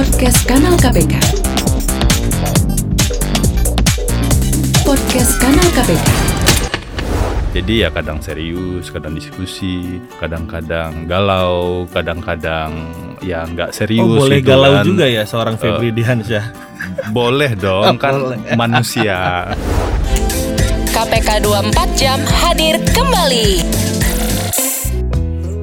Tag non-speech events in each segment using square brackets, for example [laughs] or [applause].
Podcast Kanal KPK. Podcast Kanal KPK. Jadi ya kadang serius, kadang diskusi, kadang-kadang galau, kadang-kadang ya nggak serius. Oh boleh gitu galau kan. juga ya seorang Febri Diansyah. [laughs] Boleh dong, kan Boleh. [laughs] manusia. KPK 24 jam hadir kembali.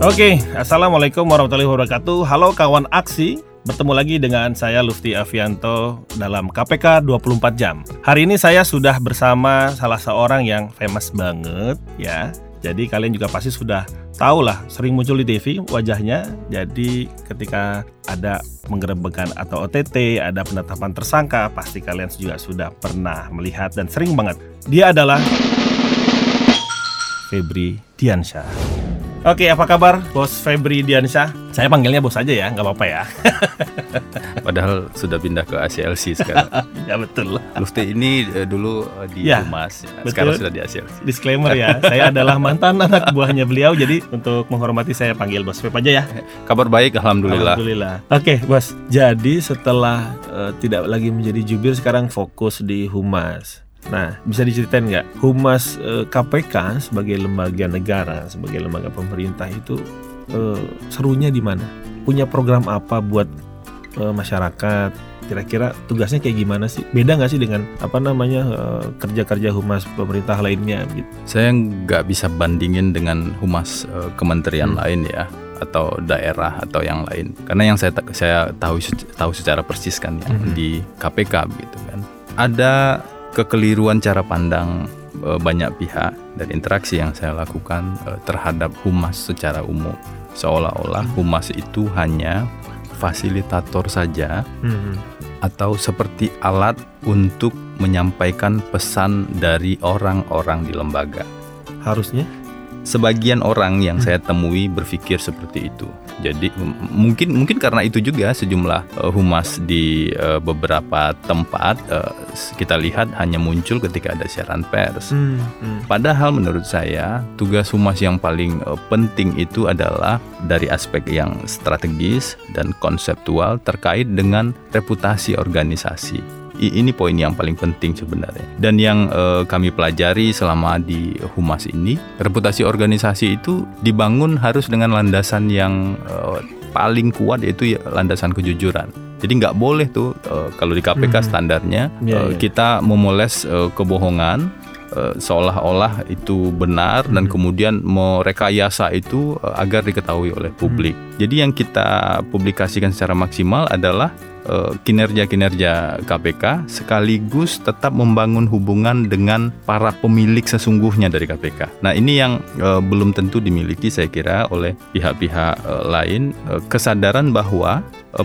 Oke, assalamualaikum warahmatullahi wabarakatuh. Halo kawan aksi, bertemu lagi dengan saya Lufti Avianto dalam KPK 24 jam. Hari ini saya sudah bersama salah seorang yang famous banget ya. Jadi kalian juga pasti sudah tahu lah, sering muncul di TV wajahnya. Jadi ketika ada penggerebekan atau OTT, ada penetapan tersangka, pasti kalian juga sudah pernah melihat dan sering banget. Dia adalah Febri Diansyah. Oke, apa kabar Bos Febri Diansyah? Saya panggilnya bos aja ya, nggak apa-apa ya. [laughs] Padahal sudah pindah ke ACLC sekarang. [laughs] ya betul. Lufti ini eh, dulu eh, di Ya, Humas, ya. betul. sekarang sudah di ACLC. Disclaimer ya, [laughs] saya adalah mantan anak buahnya beliau, jadi untuk menghormati saya panggil Bos Feb aja ya. Kabar baik, alhamdulillah. Alhamdulillah. Oke, Bos. Jadi setelah eh, tidak lagi menjadi jubir, sekarang fokus di Humas. Nah, bisa diceritain nggak Humas eh, KPK sebagai lembaga negara, sebagai lembaga pemerintah itu eh, serunya di mana? Punya program apa buat eh, masyarakat? Kira-kira tugasnya kayak gimana sih? Beda nggak sih dengan apa namanya eh, kerja-kerja humas pemerintah lainnya? Gitu? Saya nggak bisa bandingin dengan humas eh, kementerian Hmm. lain ya atau daerah atau yang lain. Karena yang saya saya tahu tahu secara persis kan yang Mhm. di KPK begitu kan. Ada kekeliruan cara pandang eh, banyak pihak dan interaksi yang saya lakukan eh, terhadap humas secara umum. Seolah-olah humas itu hanya fasilitator saja atau seperti alat untuk menyampaikan pesan dari orang-orang di lembaga. Harusnya? Sebagian orang yang saya temui berpikir seperti itu. Jadi mungkin mungkin karena itu juga sejumlah eh, humas di eh, beberapa tempat s- kita lihat hanya muncul ketika ada siaran pers. Hmm, hmm. Padahal menurut saya tugas humas yang paling eh, penting itu adalah dari aspek yang strategis dan konseptual terkait dengan reputasi organisasi. Ini poin yang paling penting sebenarnya. Dan yang eh, kami pelajari selama di humas ini, reputasi organisasi itu dibangun harus dengan landasan yang eh, paling kuat yaitu ya landasan kejujuran. Jadi nggak boleh tuh eh, kalau di KPK Mhm. standarnya Iya, eh, iya. kita memoles eh, kebohongan eh, seolah-olah itu benar dan Mhm. kemudian merekayasa itu eh, agar diketahui oleh publik. Jadi yang kita publikasikan secara maksimal adalah eh, kinerja-kinerja KPK sekaligus tetap membangun hubungan dengan para pemilik sesungguhnya dari KPK. Nah, ini yang belum tentu dimiliki saya kira oleh pihak-pihak lain kesadaran bahwa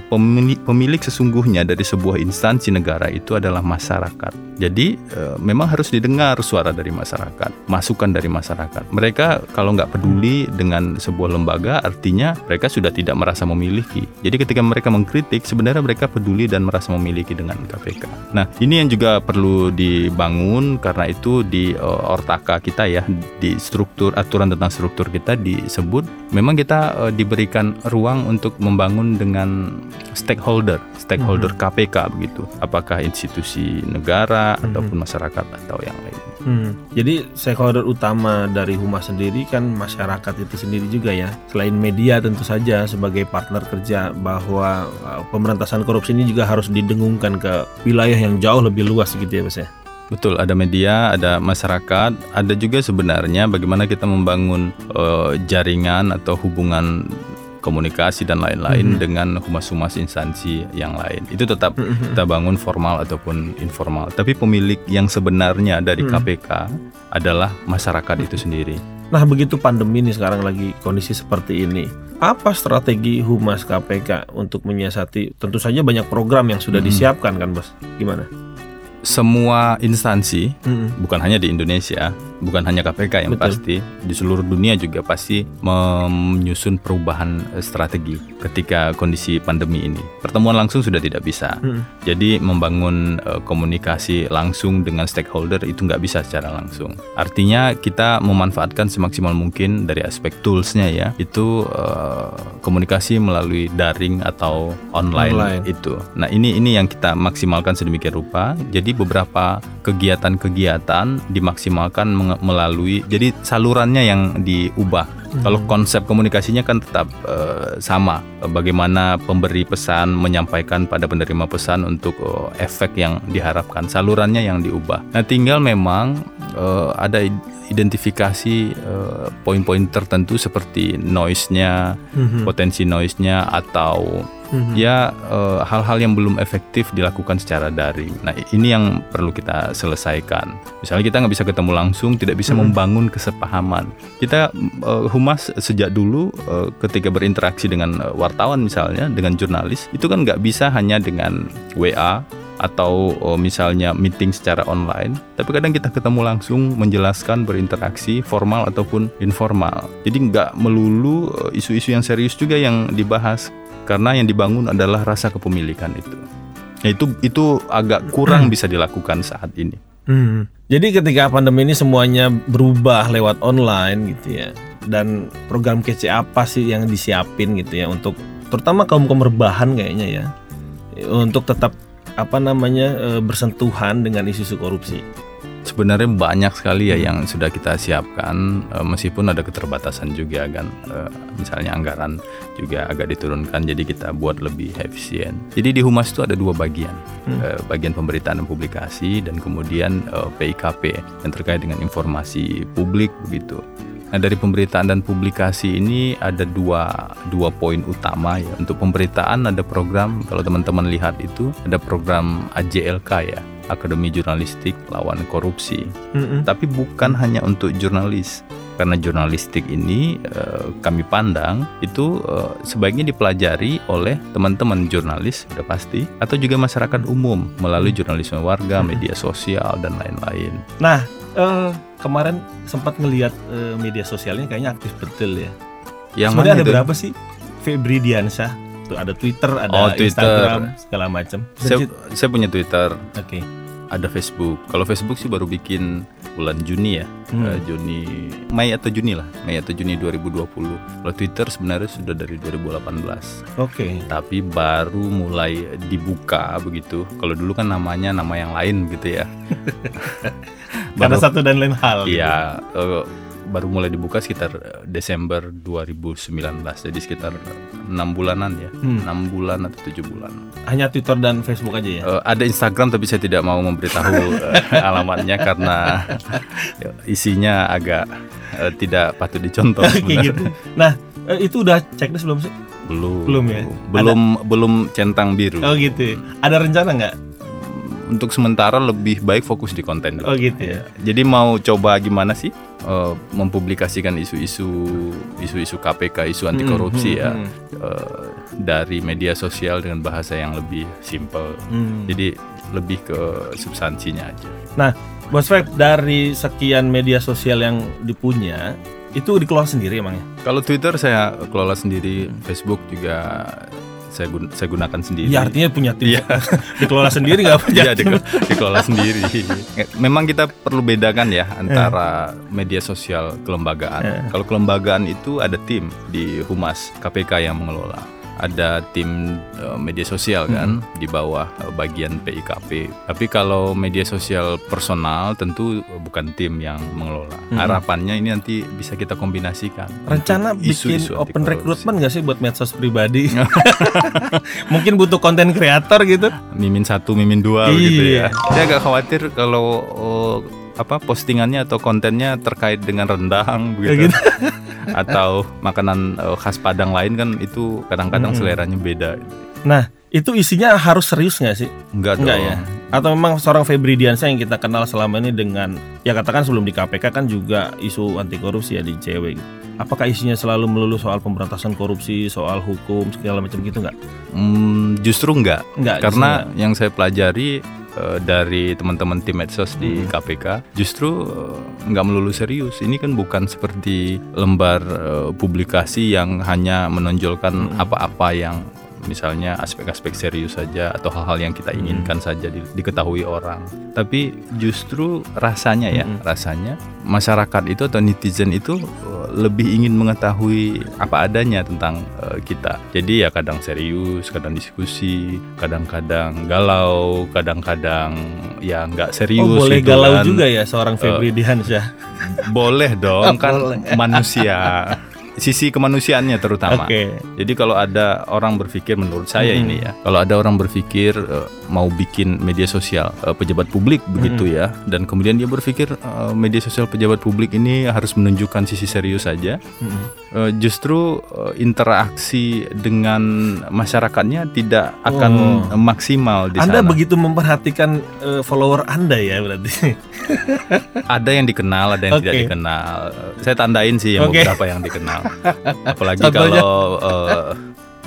pemilik, pemilik sesungguhnya dari sebuah instansi negara itu adalah masyarakat. Jadi eh, memang harus didengar suara dari masyarakat, masukan dari masyarakat. Mereka kalau nggak peduli dengan sebuah lembaga, artinya mereka sudah tidak merasa memiliki. Jadi ketika mereka mengkritik, sebenarnya mereka peduli dan merasa memiliki dengan KPK. Nah ini yang juga perlu dibangun karena itu di eh, ortaka kita ya, di struktur aturan tentang struktur kita disebut memang kita eh, diberikan ruang untuk membangun dengan stakeholder, stakeholder KPK begitu. Apakah institusi negara Mhm. ataupun masyarakat atau yang lain. Hmm, Jadi stakeholder utama dari Humas sendiri kan masyarakat itu sendiri juga ya. Selain media tentu saja sebagai partner kerja bahwa uh, pemberantasan korupsi ini juga harus didengungkan ke wilayah yang jauh lebih luas gitu ya Mas ya. Betul, ada media, ada masyarakat, ada juga sebenarnya bagaimana kita membangun eh, jaringan atau hubungan komunikasi dan lain-lain Mhm. dengan humas-humas instansi yang lain. Itu tetap kita bangun formal ataupun informal. Tapi pemilik yang sebenarnya dari Mhm. KPK adalah masyarakat itu sendiri. Nah begitu pandemi ini sekarang lagi kondisi seperti ini. Apa strategi Humas KPK untuk menyiasati? Tentu saja banyak program yang sudah Mhm. disiapkan kan Bos. Gimana? Semua instansi Mhm. bukan hanya di Indonesia bukan hanya KPK yang Betul. pasti di seluruh dunia juga pasti menyusun perubahan eh, strategi ketika kondisi pandemi ini. Pertemuan langsung sudah tidak bisa. Hmm. Jadi membangun eh, komunikasi langsung dengan stakeholder itu nggak bisa secara langsung. Artinya kita memanfaatkan semaksimal mungkin dari aspek toolsnya ya itu eh, komunikasi melalui daring atau online, Online. itu. Nah ini ini yang kita maksimalkan sedemikian rupa. Jadi beberapa kegiatan-kegiatan dimaksimalkan menge- melalui jadi salurannya yang diubah. Kalau konsep komunikasinya kan tetap eh, sama. Bagaimana pemberi pesan menyampaikan pada penerima pesan untuk eh, efek yang diharapkan. Salurannya yang diubah. Nah, tinggal memang eh, ada id- identifikasi poin-poin tertentu seperti noise-nya, Mhm. potensi noise-nya atau Mhm. ya eh, hal-hal yang belum efektif dilakukan secara daring. Nah ini yang perlu kita selesaikan. Misalnya kita nggak bisa ketemu langsung, tidak bisa Hmm. membangun kesepahaman. Kita eh, humas sejak dulu eh, ketika berinteraksi dengan wartawan misalnya, dengan jurnalis itu kan nggak bisa hanya dengan WA atau eh, misalnya meeting secara online, tapi kadang kita ketemu langsung menjelaskan berinteraksi formal ataupun informal. Jadi nggak melulu isu-isu yang serius juga yang dibahas karena yang dibangun adalah rasa kepemilikan itu. Itu itu agak kurang bisa dilakukan saat ini. Hmm. Jadi ketika pandemi ini semuanya berubah lewat online gitu ya. Dan program kece apa sih yang disiapin gitu ya untuk terutama kaum kaum rebahan kayaknya ya. Untuk tetap apa namanya eh, bersentuhan dengan isu-isu korupsi. Sebenarnya banyak sekali ya yang sudah kita siapkan eh, meskipun ada keterbatasan juga kan. Eh, misalnya anggaran juga agak diturunkan jadi kita buat lebih efisien. Jadi di Humas itu ada dua bagian. Hmm. Eh, bagian pemberitaan dan publikasi dan kemudian PIKP yang terkait dengan informasi publik begitu. Nah dari pemberitaan dan publikasi ini ada dua dua poin utama ya. Untuk pemberitaan ada program kalau teman-teman lihat itu ada program AJLK ya, Akademi Jurnalistik Lawan Korupsi. Mm-mm. Tapi bukan hanya untuk jurnalis. Karena jurnalistik ini eh, kami pandang itu eh, sebaiknya dipelajari oleh teman-teman jurnalis sudah pasti atau juga masyarakat umum melalui jurnalisme warga, media sosial dan lain-lain. Nah, eh, kemarin sempat ngelihat eh, media sosialnya kayaknya aktif betul ya. Yang Sebenarnya ada itu? berapa sih? Febri Diansyah. Tuh ada Twitter, ada Oh, Twitter. Instagram, segala macam. Saya, saya punya Twitter, Oke. ada Facebook. Kalau Facebook sih baru bikin bulan Juni ya, Hmm. Eh, Juni, Mei atau Juni lah, Mei atau Juni 2020. Kalau Twitter sebenarnya sudah dari 2018. Oke. tapi baru mulai dibuka begitu. Kalau dulu kan namanya nama yang lain gitu ya. [laughs] Karena baru, satu dan lain hal. gitu. iya, eh, baru mulai dibuka sekitar eh, Desember 2019. Jadi sekitar enam bulanan ya, Hmm. enam bulan atau tujuh bulan. Hanya Twitter dan Facebook aja ya. Eh, ada Instagram tapi saya tidak mau memberitahu [laughs] eh, alamatnya karena ya, isinya agak eh, tidak patut dicontoh sebenarnya. gitu. Nah, eh, itu udah checklist belum sih? Belum. Belum ya? Belum belum centang biru. Oh gitu. ya. Ada rencana nggak? Untuk sementara lebih baik fokus di konten dulu. Oh gitu ya. Jadi mau coba gimana sih eh, mempublikasikan isu-isu isu-isu KPK, isu anti korupsi Hmm, ya hmm, eh, dari media sosial dengan bahasa yang lebih simple. hmm. Jadi lebih ke substansinya aja. Bos Feb, dari sekian media sosial yang dipunya, itu dikelola sendiri emangnya? Kalau Twitter saya kelola sendiri, Hmm. Facebook juga saya, gun- saya gunakan sendiri. Ya artinya punya tim. Iya. [laughs] dikelola sendiri nggak punya Iya tim. dike- dikelola sendiri. Memang kita perlu bedakan ya antara media sosial kelembagaan. Eh. Kalau kelembagaan itu ada tim di humas KPK yang mengelola. Ada tim eh, media sosial kan di bawah eh, bagian PIKP. Tapi kalau media sosial personal tentu bukan tim yang mengelola. Hmm. Harapannya ini nanti bisa kita kombinasikan. Rencana bikin isu-isu anti open recruitment nggak sih buat medsos pribadi? [laughs] Mungkin butuh konten kreator gitu. mimin satu mimin dua Iya. begitu ya saya agak khawatir kalau oh, apa postingannya atau kontennya terkait dengan rendang begitu gitu. [laughs] atau makanan eh, khas Padang lain kan itu kadang-kadang Hmm. seleranya beda Nah, itu isinya harus serius nggak sih? enggak Enggak dong ya? Atau memang seorang Febri Diansyah yang kita kenal selama ini dengan ya katakan sebelum di KPK kan juga isu anti korupsi ya di cewek. gitu. Apakah isinya selalu melulu soal pemberantasan korupsi, soal hukum segala macam gitu nggak? Hmm, justru enggak Enggak. karena yang saya pelajari eh, dari teman-teman tim medsos di KPK justru eh, nggak melulu serius. Ini kan bukan seperti lembar eh, publikasi yang hanya menonjolkan apa-apa yang misalnya aspek-aspek serius saja atau hal-hal yang kita inginkan saja di- diketahui orang. Tapi justru rasanya ya, rasanya masyarakat itu atau netizen itu uh, lebih ingin mengetahui apa adanya tentang uh, kita. Jadi ya kadang serius, kadang diskusi, kadang-kadang galau, kadang-kadang ya nggak serius. Oh boleh gitu galau kan. juga ya seorang Febri Diansyah. Boleh dong, [laughs] kan Boleh. manusia. [laughs] Sisi kemanusiaannya terutama. Oke. Jadi kalau ada orang berpikir menurut saya Mm-mm. ini ya, kalau ada orang berpikir eh, mau bikin media sosial eh, pejabat publik begitu ya, dan kemudian dia berpikir eh, media sosial pejabat publik ini harus menunjukkan sisi serius saja, Mm-mm. eh, justru eh, interaksi dengan masyarakatnya tidak akan Oh. maksimal di Anda sana. begitu memperhatikan eh, follower Anda ya berarti. Ada yang dikenal, ada yang tidak Oke. dikenal. Saya tandain sih yang Oke. beberapa yang dikenal. Apalagi Contohnya? kalau eh,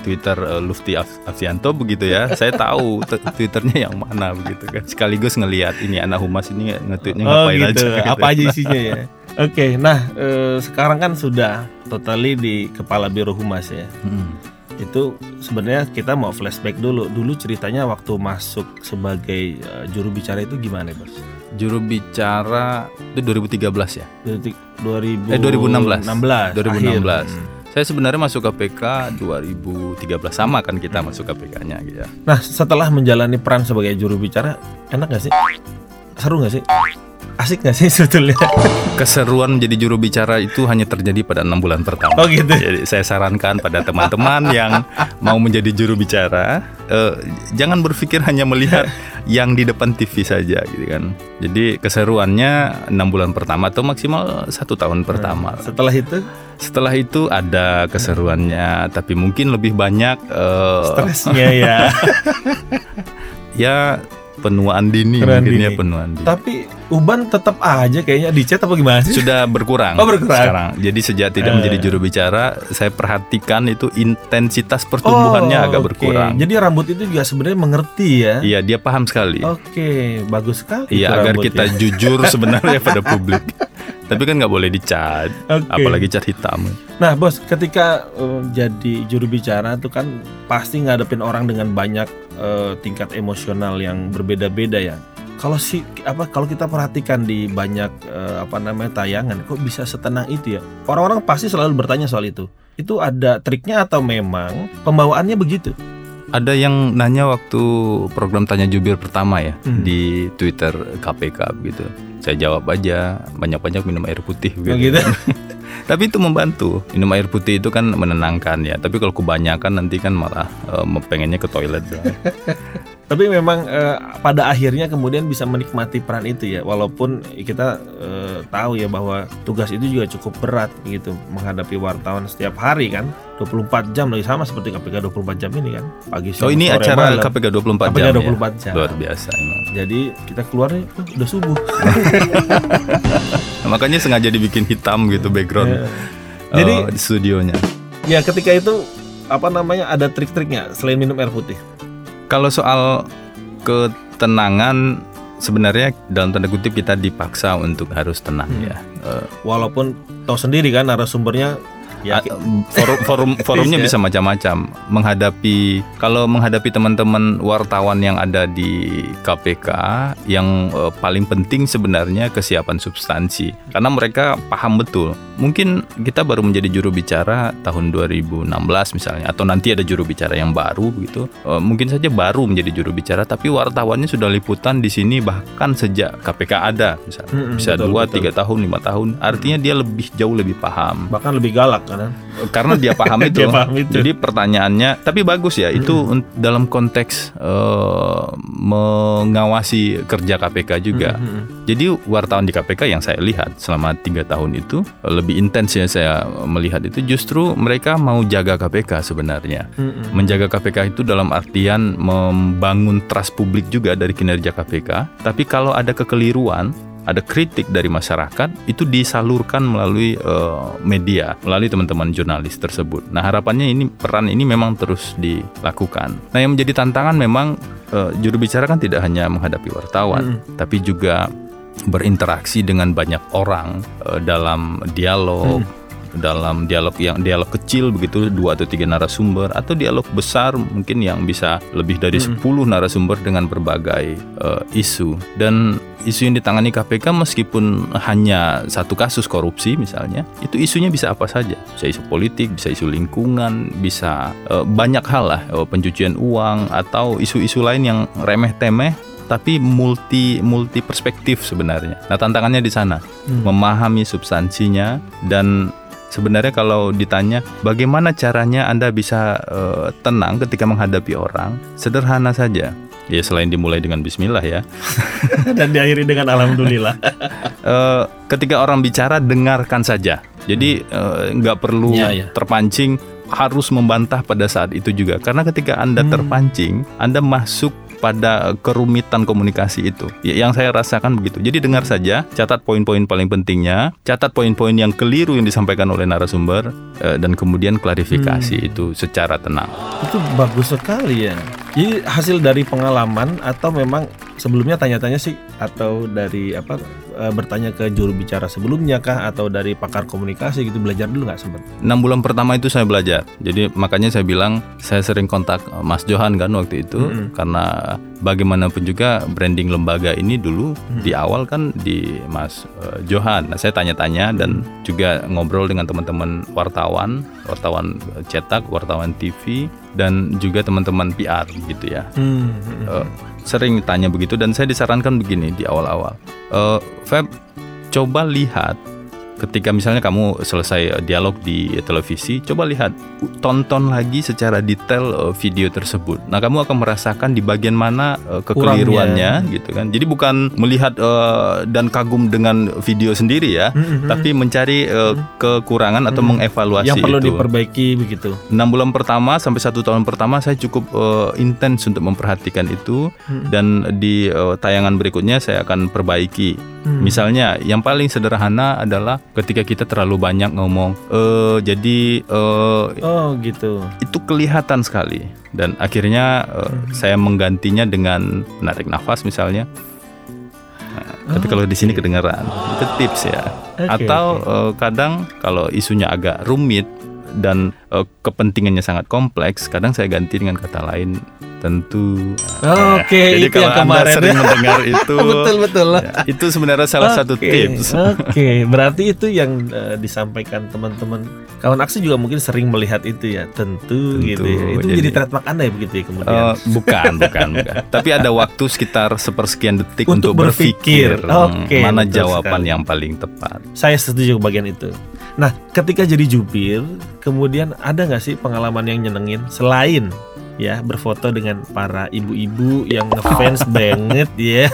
Twitter eh, Lufti Af- Afianto begitu ya. Saya tahu Twitternya yang mana begitu kan. Sekaligus ngelihat ini anak humas ini nge-tweetnya Oh ngapain gitu. aja gitu. Apa aja isinya ya? Oke, nah eh, sekarang kan sudah totally di kepala Biro Humas ya. Hmm. Itu sebenarnya kita mau flashback dulu. Dulu ceritanya waktu masuk sebagai eh, juru bicara itu gimana, Bos? Juru bicara itu 2013 ya. Dari 2000 Eh, 2016. 16. 2016. akhir. Hmm. Saya sebenarnya masuk KPK 2013 sama kan kita masuk KPK-nya gitu ya. Nah, setelah menjalani peran sebagai juru bicara, enak gak sih? Seru gak sih? Asik gak sih sebetulnya? Keseruan menjadi juru bicara itu hanya terjadi pada enam bulan pertama. Oh gitu. Jadi saya sarankan pada teman-teman yang mau menjadi juru bicara, eh, jangan berpikir hanya melihat yang di depan TV saja, gitu kan. Jadi keseruannya enam bulan pertama atau maksimal satu tahun pertama. Setelah itu Setelah itu ada keseruannya, tapi mungkin lebih banyak eh, stresnya ya. [laughs] ya penuaan dini, Penuaan mungkin ya dini. penuaan dini. Tapi Uban tetap aja kayaknya di chat apa gimana sih? sudah berkurang, [laughs] Oh, berkurang. sekarang. Jadi sejak tidak Eh. menjadi juru bicara, saya perhatikan itu intensitas pertumbuhannya Oh, agak oke. berkurang. Jadi rambut itu juga sebenarnya mengerti ya. Iya, dia paham sekali. Oke, bagus sekali. Iya, agar rambutnya. kita jujur sebenarnya pada [laughs] publik. Tapi kan nggak boleh dicat, Oke. apalagi cat hitam. Nah, bos, ketika eh, jadi juru bicara tuh kan pasti ngadepin orang dengan banyak eh, tingkat emosional yang berbeda-beda ya. Kalau si apa kalau kita perhatikan di banyak eh, apa namanya tayangan, kok bisa setenang itu ya? Orang-orang pasti selalu bertanya soal itu. Itu ada triknya atau memang pembawaannya begitu? Ada yang nanya waktu program tanya jubir pertama ya Hmm. di Twitter KPK begitu. Saya jawab aja banyak-banyak minum air putih Oh, begitu. gitu. [laughs] Tapi itu membantu. Minum air putih itu kan menenangkan ya. Tapi kalau kebanyakan nanti kan malah eh, pengennya ke toilet. [laughs] Tapi memang eh, pada akhirnya kemudian bisa menikmati peran itu ya, walaupun kita eh, tahu ya bahwa tugas itu juga cukup berat gitu menghadapi wartawan setiap hari kan, 24 jam lagi sama seperti KPK 24 jam ini kan, pagi Oh siang ini sore, acara malam. KPK 24 KPK jam 24 ya. jam. Luar biasa emang. Jadi kita keluarnya oh, udah subuh. Nah, [laughs] makanya sengaja dibikin hitam gitu background Ya. eh, Jadi di studionya. ya ketika itu apa namanya ada trik-triknya selain minum air putih. Kalau soal ketenangan sebenarnya dalam tanda kutip kita dipaksa untuk harus tenang Hmm. ya. Walaupun tahu sendiri kan narasumbernya ya. Forum forum [laughs] forumnya Ya. bisa macam-macam. Menghadapi kalau menghadapi teman-teman wartawan yang ada di KPK yang eh, paling penting sebenarnya kesiapan substansi. Karena mereka paham betul. Mungkin kita baru menjadi juru bicara tahun 2016 misalnya atau nanti ada juru bicara yang baru gitu. Eh, mungkin saja baru menjadi juru bicara tapi wartawannya sudah liputan di sini bahkan sejak KPK ada. Misalnya bisa dua tiga tahun lima tahun. Artinya dia lebih jauh lebih paham. Bahkan lebih galak kan. Karena dia paham [laughs] itu. Dia paham itu. Jadi pertanyaannya, tapi bagus ya itu un- dalam konteks eh, mengawasi kerja KPK juga. Mm-mm. Jadi wartawan di KPK yang saya lihat selama tiga tahun itu lebih intens ya saya melihat itu justru mereka mau jaga KPK sebenarnya. Mm-mm. Menjaga KPK itu dalam artian membangun trust publik juga dari kinerja KPK. Tapi kalau ada kekeliruan, ada kritik dari masyarakat, itu disalurkan melalui eh, media, melalui teman-teman jurnalis tersebut. Nah harapannya ini peran ini memang terus dilakukan. Nah yang menjadi tantangan memang eh, juru bicara kan tidak hanya menghadapi wartawan, Mm. tapi juga berinteraksi dengan banyak orang eh, dalam dialog, dalam dialog yang dialog kecil begitu dua atau tiga narasumber atau dialog besar mungkin yang bisa lebih dari Mm. 10 narasumber dengan berbagai eh, isu dan isu yang ditangani KPK meskipun hanya satu kasus korupsi misalnya itu isunya bisa apa saja bisa isu politik bisa isu lingkungan bisa eh, banyak hal lah eh, pencucian uang atau isu-isu lain yang remeh temeh tapi multi multi perspektif sebenarnya. Nah tantangannya di sana Hmm. memahami substansinya dan sebenarnya kalau ditanya bagaimana caranya anda bisa eh, tenang ketika menghadapi orang sederhana saja. Ya selain dimulai dengan Bismillah ya. [laughs] Dan diakhiri dengan alhamdulillah. [laughs] Eh, ketika orang bicara dengarkan saja. Jadi eh, nggak perlu Ya, ya. terpancing harus membantah pada saat itu juga karena ketika anda Hmm. terpancing anda masuk pada kerumitan komunikasi itu Ya, yang saya rasakan begitu jadi dengar saja catat poin-poin paling pentingnya catat poin-poin yang keliru yang disampaikan oleh narasumber eh, dan kemudian klarifikasi Hmm. itu secara tenang Itu bagus sekali ya. Jadi hasil dari pengalaman atau memang sebelumnya tanya-tanya sih atau dari apa eh, bertanya ke juru bicara sebelumnya kah atau dari pakar komunikasi gitu belajar dulu nggak sempat? enam bulan pertama itu saya belajar jadi makanya saya bilang saya sering kontak eh, Mas Johan kan waktu itu Mm-mm. karena bagaimanapun juga branding lembaga ini dulu Mm. di awal kan di Mas eh, Johan nah saya tanya-tanya dan juga ngobrol dengan teman-teman wartawan wartawan cetak wartawan TV dan juga teman-teman PR gitu ya Hmm. Eh, sering tanya begitu dan saya disarankan begini di awal-awal. Eh, Feb, coba lihat ketika misalnya kamu selesai eh, dialog di televisi, coba lihat tonton lagi secara detail eh, video tersebut. Nah, kamu akan merasakan di bagian mana eh, kekeliruannya gitu kan. Jadi bukan melihat eh, dan kagum dengan video sendiri ya, Hmm, hmm, tapi mencari eh, kekurangan atau Hmm. mengevaluasi yang perlu itu diperbaiki begitu. enam bulan pertama sampai satu tahun pertama saya cukup eh, intens untuk memperhatikan itu Hmm. dan di eh, tayangan berikutnya saya akan perbaiki Hmm. misalnya yang paling sederhana adalah ketika kita terlalu banyak ngomong eh jadi eh, Oh gitu. itu kelihatan sekali dan akhirnya eh, Hmm. saya menggantinya dengan menarik nafas misalnya Nah, tapi kalau di sini kedengaran itu tips ya Oke, atau oke. eh, kadang kalau isunya agak rumit dan eh, kepentingannya sangat kompleks, kadang saya ganti dengan kata lain tentu. Oh, Oke, Jadi itu kalau yang anda kemarin sering ya. mendengar [laughs] itu, betul betul. ya, itu sebenarnya salah satu Oke, tips. Oke, berarti itu yang eh, disampaikan teman-teman kawan aksi juga mungkin sering melihat itu ya, tentu, Tentu, gitu ya. Itu jadi- jadi trademark anda ya begitu ya kemudian. Eh, bukan, bukan, bukan. [laughs] Tapi ada waktu sekitar sepersekian detik Untuk untuk, berpikir. berpikir, hmm, Oke, mana jawaban sekali. yang paling tepat. Saya setuju bagian itu. Nah, ketika jadi jubir, kemudian ada nggak sih pengalaman yang nyenengin selain ya berfoto dengan para ibu-ibu yang ngefans [laughs] banget ya?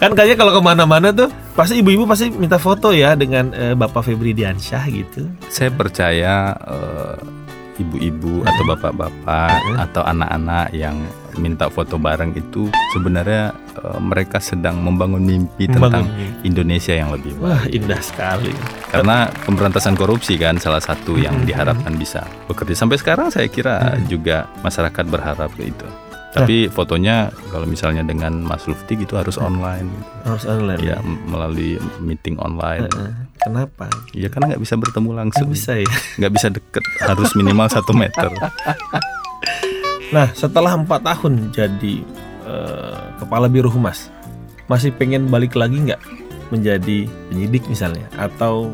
kan kayaknya kalau ke mana-mana tuh pasti ibu-ibu pasti minta foto ya dengan eh, Bapak Febri Diansyah gitu. Saya percaya eh, ibu-ibu atau bapak-bapak atau anak-anak yang minta foto bareng itu sebenarnya eh, mereka sedang membangun mimpi tentang Membangun. Indonesia yang lebih baik. Wah indah sekali. Karena pemberantasan korupsi kan salah satu yang Hmm. diharapkan bisa bekerja. Sampai sekarang saya kira Hmm. juga masyarakat berharap ke itu. Tapi fotonya kalau misalnya dengan Mas Lufti gitu harus online gitu. Harus online. Ya melalui meeting online. Heeh. Kenapa? Ya karena nggak bisa bertemu Nggak langsung. bisa ya. [laughs] nggak bisa deket harus minimal satu meter Nah setelah empat tahun jadi eh, kepala biro humas, masih pengen balik lagi nggak menjadi penyidik misalnya atau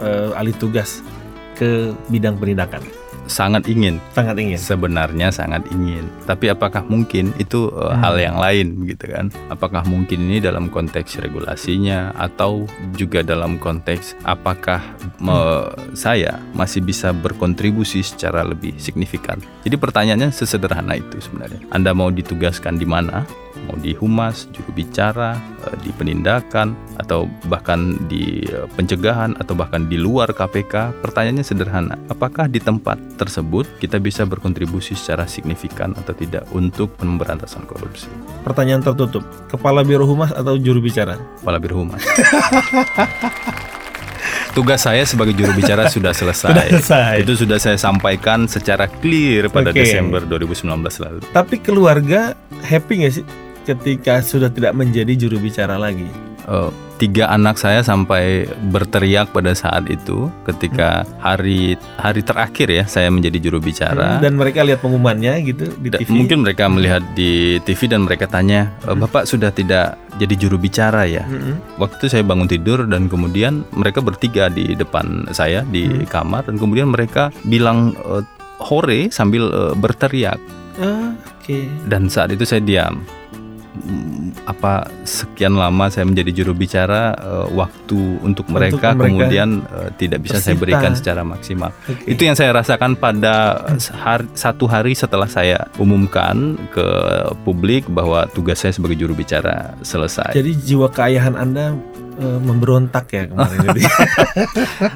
eh, alih tugas ke bidang penindakan? Sangat ingin. Sangat ingin. sebenarnya sangat ingin. Tapi apakah mungkin itu uh, Hmm. hal yang lain gitu kan? Apakah mungkin ini dalam konteks regulasinya atau juga dalam konteks apakah me- saya masih bisa berkontribusi secara lebih signifikan? Jadi pertanyaannya sesederhana itu sebenarnya. Anda mau ditugaskan di mana mau di humas, juru bicara, eh, di penindakan, atau bahkan di eh, pencegahan, atau bahkan di luar KPK, pertanyaannya sederhana. Apakah di tempat tersebut kita bisa berkontribusi secara signifikan atau tidak untuk pemberantasan korupsi? Pertanyaan tertutup. Kepala biro humas atau juru bicara? Kepala Biro Humas. [laughs] tugas saya sebagai juru bicara sudah selesai. Sudah selesai. Itu sudah saya sampaikan secara clear pada Oke. Desember 2019 lalu. Tapi keluarga happy nggak sih ketika sudah tidak menjadi juru bicara lagi? Eh, tiga anak saya sampai berteriak pada saat itu ketika hari hari terakhir ya saya menjadi juru bicara. Dan mereka lihat pengumumannya gitu di TV. Mungkin mereka melihat di TV dan mereka tanya, "E, Bapak sudah tidak jadi juru bicara ya? Mm-mm. Waktu itu saya bangun tidur dan kemudian mereka bertiga di depan saya di Hmm. kamar dan kemudian mereka bilang e, hore sambil e, berteriak Ah, Oke. dan saat itu saya diam. Mm, Apa sekian lama saya menjadi juru bicara e, waktu untuk mereka, mereka kemudian e, tidak bisa saya tersita. berikan secara maksimal. Oke. Itu yang saya rasakan pada har- satu hari setelah saya umumkan ke publik bahwa tugas saya sebagai juru bicara selesai. Jadi jiwa keayahan Anda eh, memberontak ya kemarin [laughs] itu.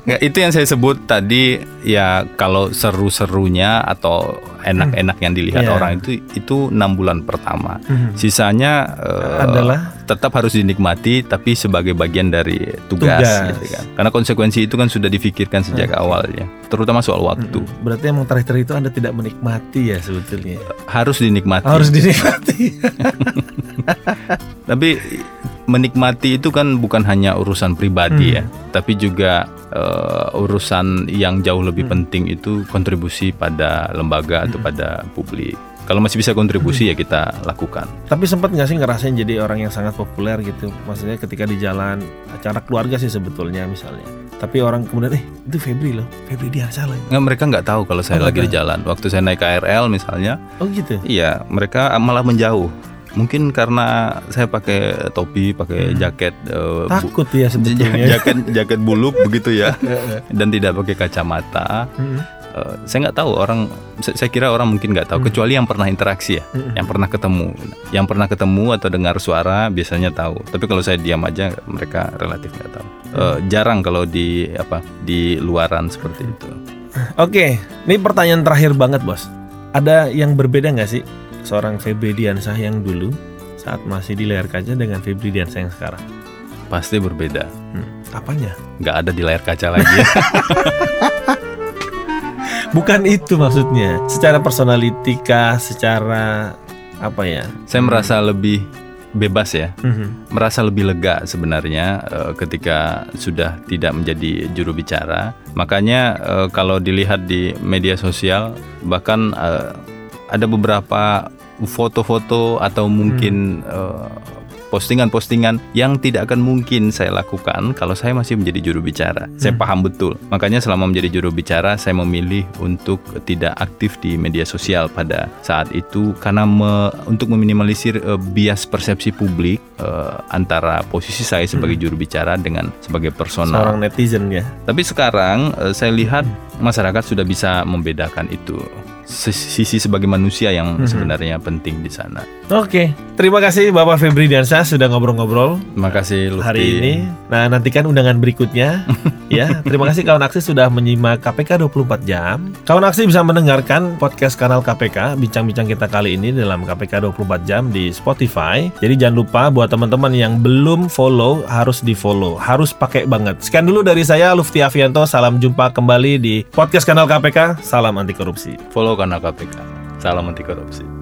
Nggak, itu yang saya sebut tadi ya kalau seru-serunya atau enak-enak yang dilihat Iya. orang itu itu enam bulan pertama. Mhm. Sisanya eh, Adalah tetap harus dinikmati tapi sebagai bagian dari tugas, Tugas. gitu kan. Karena konsekuensi itu kan sudah difikirkan sejak awalnya, terutama soal waktu. Mhm. Berarti emang terakhir itu Anda tidak menikmati ya sebetulnya. Harus dinikmati. Harus dinikmati. [laughs] Tapi menikmati itu kan bukan hanya urusan pribadi Hmm. ya, tapi juga eh, urusan yang jauh lebih Hmm. penting itu kontribusi pada lembaga atau pada publik. Kalau masih bisa kontribusi Hmm. ya kita lakukan. Tapi sempat nggak sih ngerasain jadi orang yang sangat populer gitu? Maksudnya ketika di jalan acara keluarga sih sebetulnya misalnya. Tapi orang kemudian eh itu Febri loh, Febri dia salah. Nggak, mereka nggak tahu kalau saya Oh, lagi di jalan. Waktu saya naik KRL misalnya, Oh gitu. iya mereka malah menjauh. Mungkin karena saya pakai topi, pakai Hmm. jaket bu- Takut ya sebetulnya. [laughs] jaket jaket buluk begitu ya, [laughs] dan tidak pakai kacamata. Mhm. Eh, saya nggak tahu orang saya saya kira orang mungkin nggak tahu Hmm. kecuali yang pernah interaksi ya Mhm. yang pernah ketemu yang pernah ketemu atau dengar suara biasanya tahu tapi kalau saya diam aja mereka relatif nggak tahu Eh, jarang kalau di apa di luaran seperti itu Oke, ini pertanyaan terakhir banget bos. Ada yang berbeda nggak sih seorang Febri Diansah yang dulu saat masih di layar kaca dengan Febri Diansah yang sekarang? pasti berbeda Hmm, apanya? nggak ada di layar kaca lagi ya. [laughs] Bukan itu maksudnya. Secara personality kah, secara apa ya? saya merasa lebih bebas ya Mhm. merasa lebih lega sebenarnya eh, ketika sudah tidak menjadi juru bicara. Makanya eh, kalau dilihat di media sosial bahkan eh, ada beberapa foto-foto atau mungkin eh, postingan-postingan yang tidak akan mungkin saya lakukan kalau saya masih menjadi juru bicara. Saya paham betul. Makanya selama menjadi juru bicara saya memilih untuk tidak aktif di media sosial pada saat itu karena me- untuk meminimalisir eh, bias persepsi publik eh, antara posisi saya sebagai juru bicara dengan sebagai personal. Seorang netizen ya. Tapi sekarang eh, saya lihat masyarakat sudah bisa membedakan itu. Sis- Sisi sebagai manusia yang Mhm. sebenarnya penting di sana. Oke, terima kasih Bapak Febri Diansah sudah ngobrol-ngobrol Terima kasih Lutfi. hari ini. Nah, nantikan undangan berikutnya [laughs] ya. Terima kasih kawan aksi sudah menyimak KPK 24 jam. Kawan aksi bisa mendengarkan podcast kanal KPK bincang-bincang kita kali ini dalam KPK 24 jam di Spotify. Jadi jangan lupa buat teman-teman yang belum follow harus di-follow, harus pakai banget. Sekian dulu dari saya Lufti Avianto, salam jumpa kembali di podcast kanal KPK. Salam anti korupsi. Follow kanal KPK. Salam anti korupsi.